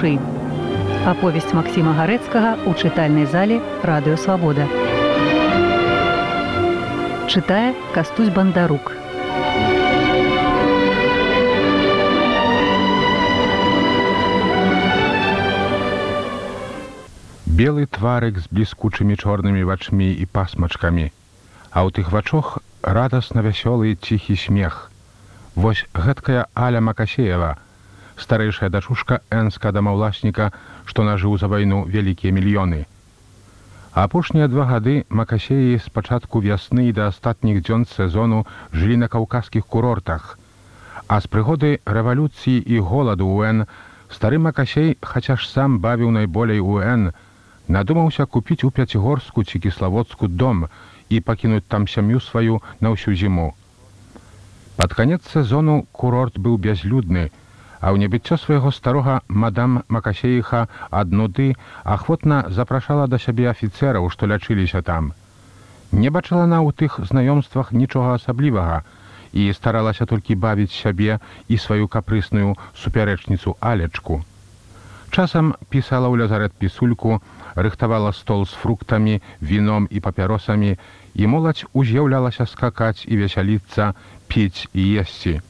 Душы. Аповесць Максіма Гарэцкага ў чытальнай зале радыёвабода. Чытае кастусь бандарук. Белы тварык з бліскучымі чорнымі вачмі і пасмачкамі, а ў тых вачох радасна вясёлы ціхі смех. Вось гэткая Аля Макасеева, старэйшая дачушка энска дамаўласніка, што нажыў за вайну вялікія мільёны. Апошнія два гады Макасеі з пачатку вясны і да астатніх дзён сезону жылі на каўказскіх курортах. А з прыгоды рэвалюцыі і голаду УН стары Макасей, хаця ж сам бавіў найболей УН, надумаўся купіць у пяцігорску ці кіславодску дом і пакінуць там сям'ю сваю на ўсю зіму. Пад канец сезону курорт быў бязлюдны, а ў небыццё свайго старога мадам Макасеіха ад нуды ахвотна запрашала да сябе афіцэраў, што лячыліся там. Не бачыла на ў тых знаёмствах нічога асаблівага і старалася толькі бавіць сябе і сваю капрысную супярэчніцу алечку. Часам пісала ў лязарет пісульку, рыхтавала стол з фруктамі, віном і папяросамі, і моладзь уз'яўлялася скакаць і весяліцца, піць і есці.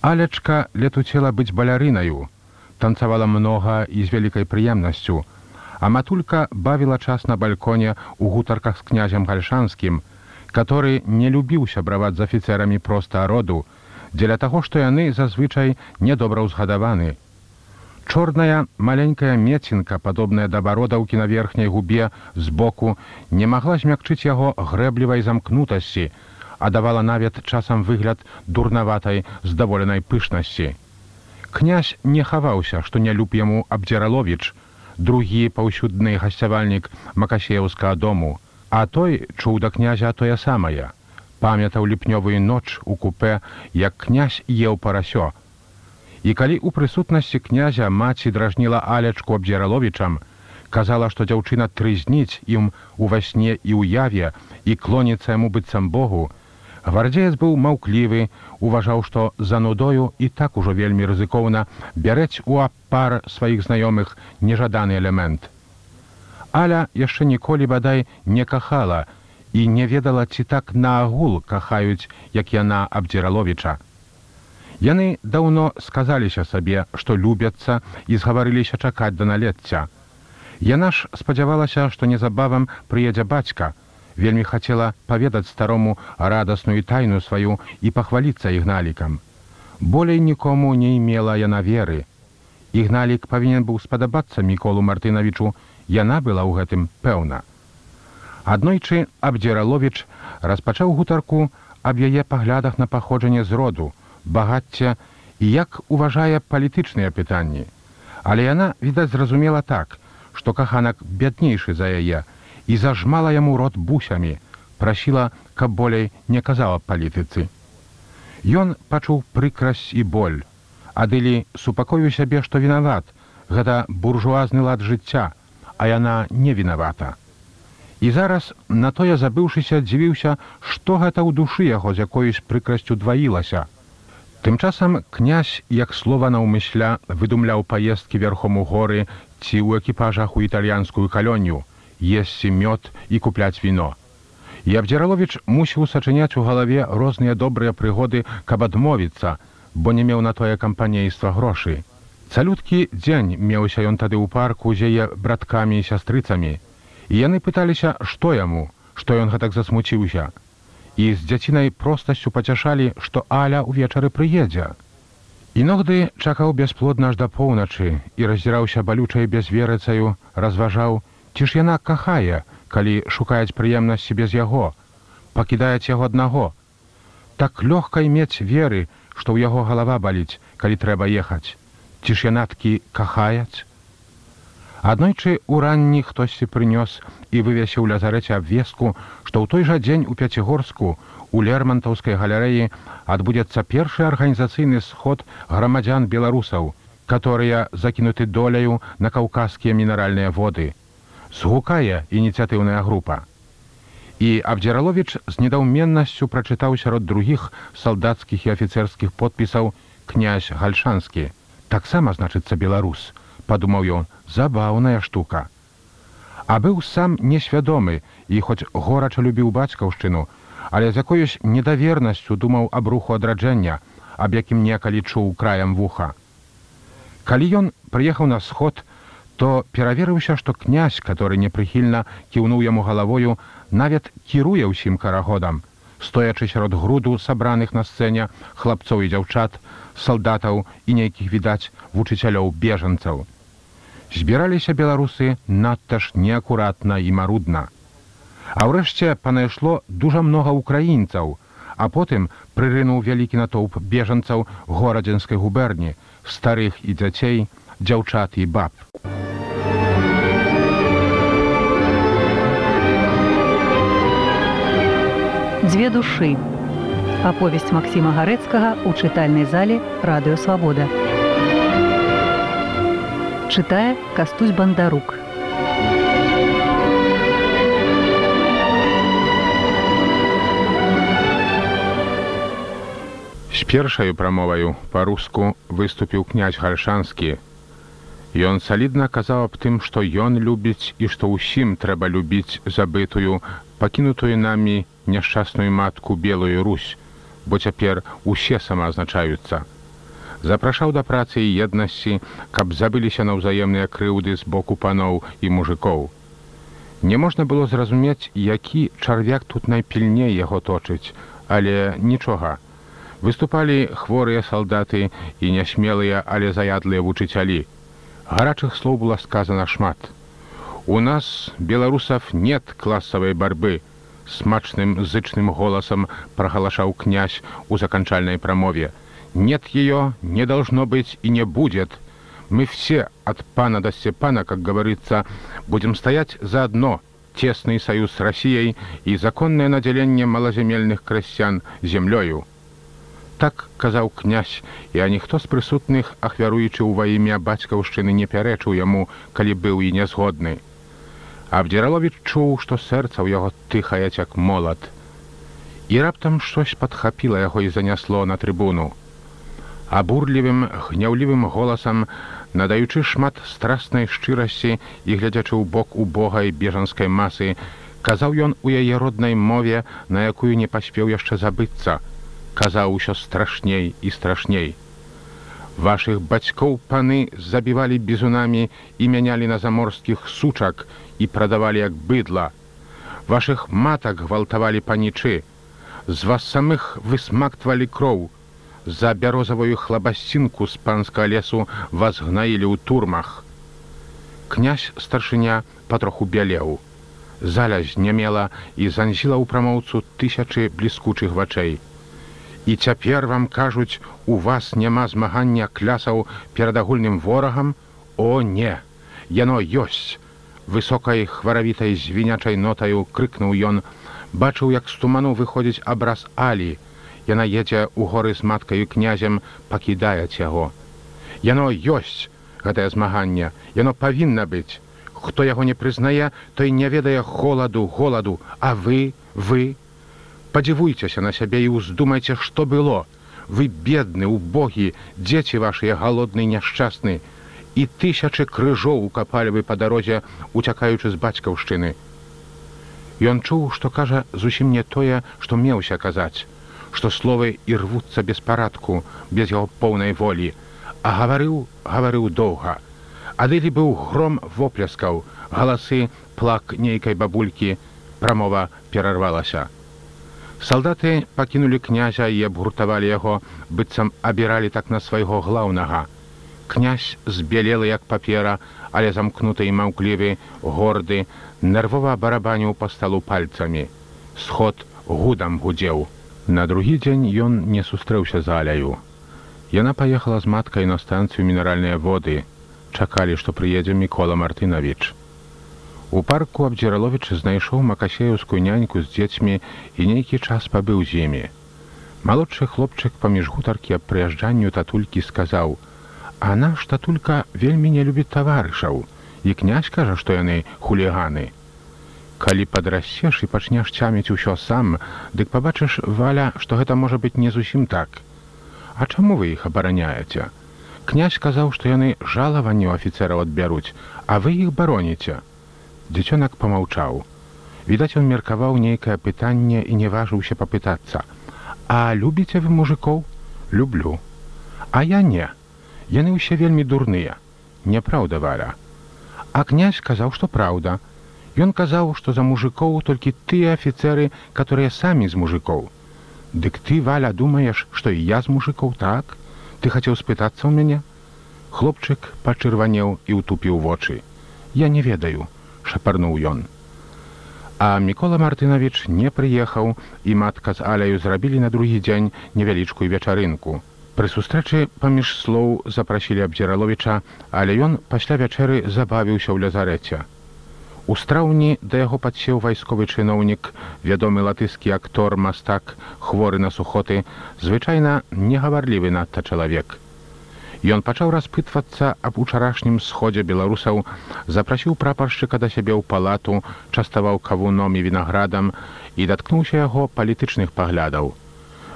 Алечка летуцела быць балярынаю, танцавала многа і з вялікай прыемнасцю, а матулька бавіла час на бальконе ў гутарках з князем гальшанскім, который не любіў сябраваць з афіцэрамі проста роду, дзеля таго, што яны зазвычай недобра ўзгадаваны. Чорная маленькая мецінка, падобная да бародаўкі на верхняй губе збоку, не магла змякчыць яго грэблівай замкнутасці, а давала нават часам выгляд дурнаватай здаволенай пышнасці. Князь не хаваўся, што не люб яму абдзіраловіч, другі паўсюдны гасцявальнік макасеўскага дому, а той чуў да князя тое самае. памятаў ліпнёвую ноч у купе, як князь еў парасё, І калі ў прысутнасці князя маці дражніла алечку абдзіраловічам, казала, што дзяўчына трызніць ім ува сне і ўяве і клоніцца яму быццам Богу, гвардзеец быў маўклівы, уважаў, што за нудою і так ужо вельмі рызыкоўна бярэць у апар сваіх знаёмых нежаданы элемент. Аля яшчэ ніколі бадай не кахала і не ведала, ці так наагул кахаюць, як яна абдзіраловіча. Яны даўно сказаліся сабе, што любяцца і згаварыліся чакаць да налецця. Яна ж спадзявалася, што незабавам прыедзе бацька, вельмі хацела паведаць старому радасную тайну сваю і пахваліцца ігналікам. Болей нікому не імела яна веры. Ігналік павінен быў спадабацца міколу Мартынавічу, яна была ў гэтым пэўна. Аднойчы абдзіраловіч распачаў гутарку аб яе паглядах на паходжанне з роду, багацця і як уважае палітычныя пытанні. Але яна, відаць, зразумела так, што каханак бяднейшы за яе і зажмала яму рот бусямі, прасіла, каб болей не казала палітыцы. Ён пачуў прыкрасць і боль, адылі супакою сябе, што вінават, гэта буржуазны лад жыцця, а яна не вінавата. І зараз, на тое забыўшыся, дзівіўся, што гэта ў душы яго з якоюсь прыкрасцю дваілася. Тым часам князь, як слова наўмысля выдумляў паездкі верхом у горы ці ў экіпажах у італьянскую калонню, есці мёд і купляць віно. І абдзіраловіч мусіў сачыняць у галаве розныя добрыя прыгоды, каб адмовіцца, бо не меў на тое кампанейства грошы. Цалюткі дзень меўся ён тады ў парку з яе браткамі і сястрыцамі. І яны пыталіся, што яму, што ён гэтак засмуціўся і з дзяцінай простасцю пацяшалі, што Аля ўвечары прыедзе. Іногды чакаў бясплодна аж да поўначы і раздзіраўся балючай бязверыцаю, разважаў, ці ж яна кахае, калі шукаюць прыемнасці без яго, пакідаюць яго аднаго. Так лёгка мець веры, што ў яго галава баліць, калі трэба ехаць. Ці ж янаткі кахаяць? Аднойчы ў ранні хтосьці прынёс і вывесіў лязарэце абвестку, што ў той жа дзень у пяцігорску у лермантаўскай галерэі адбудзецца першы арганізацыйны сход грамадзян беларусаў, которые закінуты доляю на каўказскія мінеральныя воды. Згукае ініцыятыўная група. І Абдзіраловіч з недаўменнасцю прачытаў сярод другіх салдацкіх і афіцэрскіх подпісаў князь гальшанскі. таксама значыцца беларус, падумаў ён, забаўная штука. А быў сам несвядомы і хоць горача любіў бацькаўшчыну, але з якоюсь недавернасцю думаў аб руху адраджэння, аб якім некалі чуў краем вуха. Калі ён прыехаў на сход, то пераверыўся, што князь, который непрыхільна кіўнуў яму галавою, нават кіруе ўсім карагодам, стоячы сярод груду сабраных на сцэне хлапцоў і дзяўчат, салдатаў і нейкіх відаць вучыцелёў бежанцаў. Збіраліся беларусы надта ж неакуратна і марудна. А ўрэшце панайшло дужа многа украінцаў, а потым прырынуў вялікі натоўп бежанцаў горадзенскай губерні, старых і дзяцей, дзяўчат і баб. Дзве душы. Аповесць Масіма Гарэцкага ў чытальнай зале радыёвабода. Чытае кастусь бандарук. З першаю прамоваю па-руску выступіў князь гаршанскі. Ён салідна казаў аб тым, што ён любіць і што ўсім трэба любіць забытую, пакінутую намі няшчасную матку белую русь, бо цяпер усе самаазначаюцца. Запрашаў да працы і еднасці, каб забыліся на ўзаемныя крыўды з боку паноў і мужикоў. Не можна было зразумець, які чарвяк тут найпільней яго точыць, але нічога. Выступалі хворыя салдаты і нясмелыя, але заядлыя вучыцялі. Гарачых слоў было сказано шмат. У нас, беларусов, нет класавай барбы, смачным зычным голосам прогалашаў князь у заканчальной промове. Нет ее, не должно быть и не будет. Мы все от пана до Степана, как говорится, будем стоять заодно. Тесный союз с Россией и законное наделение малоземельных крестьян землею. Так казаў князь, і а ніхто з прысутных, ахвяруючы ў ва імя бацькаўшчыны не пярэчыў яму, калі быў і нязгодны. Абдзіраловіч чуў, што сэрца ў яго тыхаяць як молат. І раптам щось падхапіла яго і занясло на трыбуну. Абурлівым гняўлівым голасам, надаючы шмат страснай шчырасці і глядзячы ў бок у бога і бежанскай масы, казаў ён у яе роднай мове, на якую не паспеў яшчэ забыцца, казаў усё страшней і страшней. Вашых бацькоў паны забівалі бізунамі і мянялі на заморскіх сучак і прадавалі як быдла. Вашых матак гвалтавалі панічы. З вас самых высмактвалі кроў. За бярозавую хлабасцінку з панскага лесу вас гнаілі ў турмах. Князь старшыня патроху бялеў. Заля знямела і занзіла ў прамоўцу тысячы бліскучых вачэй. І цяпер вам кажуць, у вас няма змагання клясаў перад агульным ворагам, О не, яно ёсць! Высокай хваравітай звінячай нотаю крыкнуў ён. Бачыў як з туману выходзіць абраз алі. Яна едзе ў горы з маткаю князем пакідаюць яго. Яно ёсць гэтае змаганне. Яно павінна быць. Хто яго не прызнае той не ведае холаду голаду. А вы вы падзівуйцеся на сябе і ўздумайце што было вы бедны убогі дзеці вашыя галодны няшчасны і тысячы крыжоў укапалі вы па дарозе, уцякаючы з бацькаўшчыны. Ён чуў, што кажа зусім не тое, што меўся казаць, што словы і рвуцца без парадку, без яго поўнай волі, а гаварыў, гаварыў доўга. Адылі быў гром вопляскаў, галасы плак нейкай бабулькі, прамова перарвалася. Салдаты пакінулі князя і абгуртавалі яго, быццам абіралі так на свайго глаўнага князь збялелы як папера, але замкнуты і маўклівы, горды, нервова барабаніў па сталу пальцамі. Сход гудам гудзеў. На другі дзень ён не сустрэўся за аляю. Яна паехала з маткай на станцыю мінеральныя воды, чакалі, што прыедзе мікола Мартынавіч. У парку абдзіраловіч знайшоў макасеўскую няньку з дзецьмі і нейкі час пабыў з імі. Малодшы хлопчык паміж гутаркі аб прыязджанню татулькі сказаў: « А наш татулька вельмі не любіць таварышаў, і князь кажа, што яны хуліганы. Калі падрасцеш і пачнеш цяміць усё сам, дык пабачыш валя, што гэта можа быць не зусім так. А чаму вы іх абараняеце? князь казаў што яны жалаванню афіцэраў адбяруць а вы іх бароніце дзіцёнак помаўчаў відаць ён меркаваў нейкае пытанне і не важыўся папытацца а любіце вы мужикоў люблю а я не яны ўсе вельмі дурныя няпраўда валя а князь казаў што праўда ён казаў што за мужикоў толькі тыя афіцеры которые самі з мужикоў дык ты валя думаеш што і я з мужикоў так ты хацеў спытацца ў мяне хлопчык пачырванеў і ўтупіў вочы я не ведаю шапарнуў ён. А мікола Мартынавіч не прыехаў і матка з аляю зрабілі на другі дзень невялічкую вечарынку. Пры сустрэчы паміж слоў запрасілі абдзіраловіча, але ён пасля вячэры забавіўся ў лязарэце. У страўні да яго падсеў вайсковы чыноўнік, вядомы латыскі актор мастак, хворы на сухоты, звычайна негаварлівы надта чалавек. Ён пачаў распытвацца аб учарашнім сходзе беларусаў, запрасіў прапаршчыка да сябе ў палату, частаваў кавуном і вінаградам і даткнуўся яго палітычных паглядаў.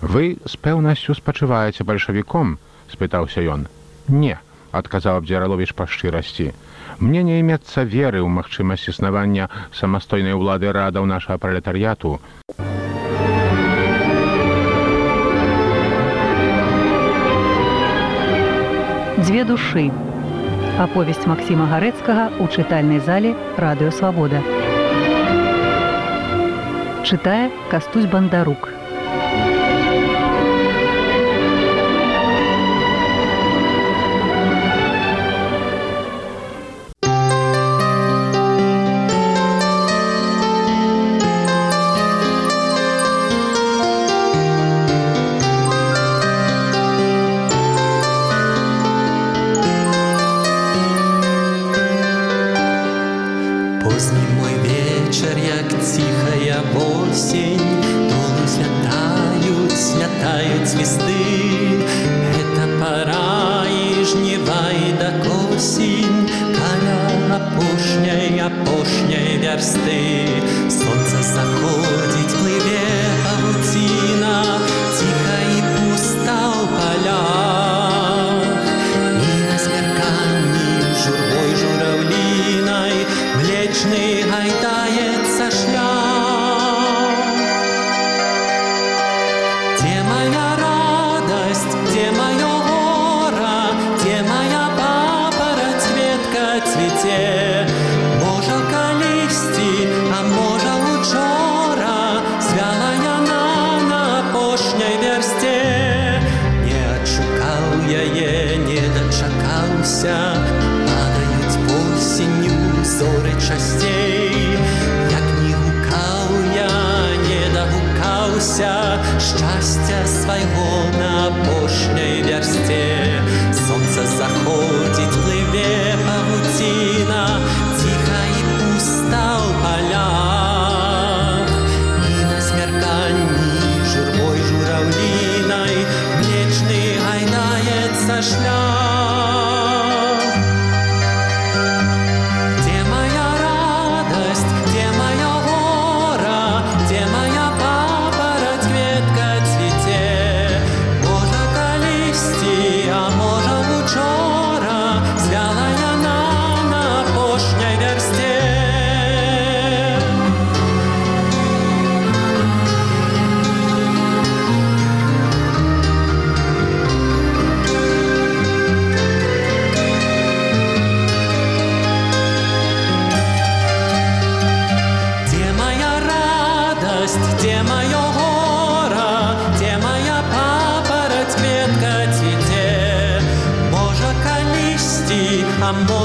Вы з пэўнасцю спачуваеце бальшавіком, спытаўся ён. Не, адказаў абдзіраловіч па шчырасці. Мне не імецца веры ў магчымасць існавання самастойнай улады радаў нашага пралетарыяту. Дзве душы. Аповесць Масіма Гарэцкага ў чытальнай зале радыёвабода. Чытае кастусь бандарук.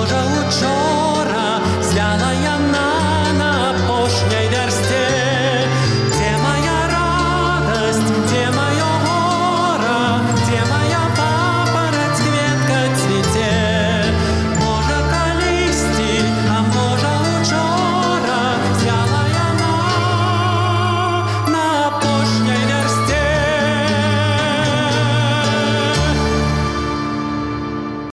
А можа учора звяла яна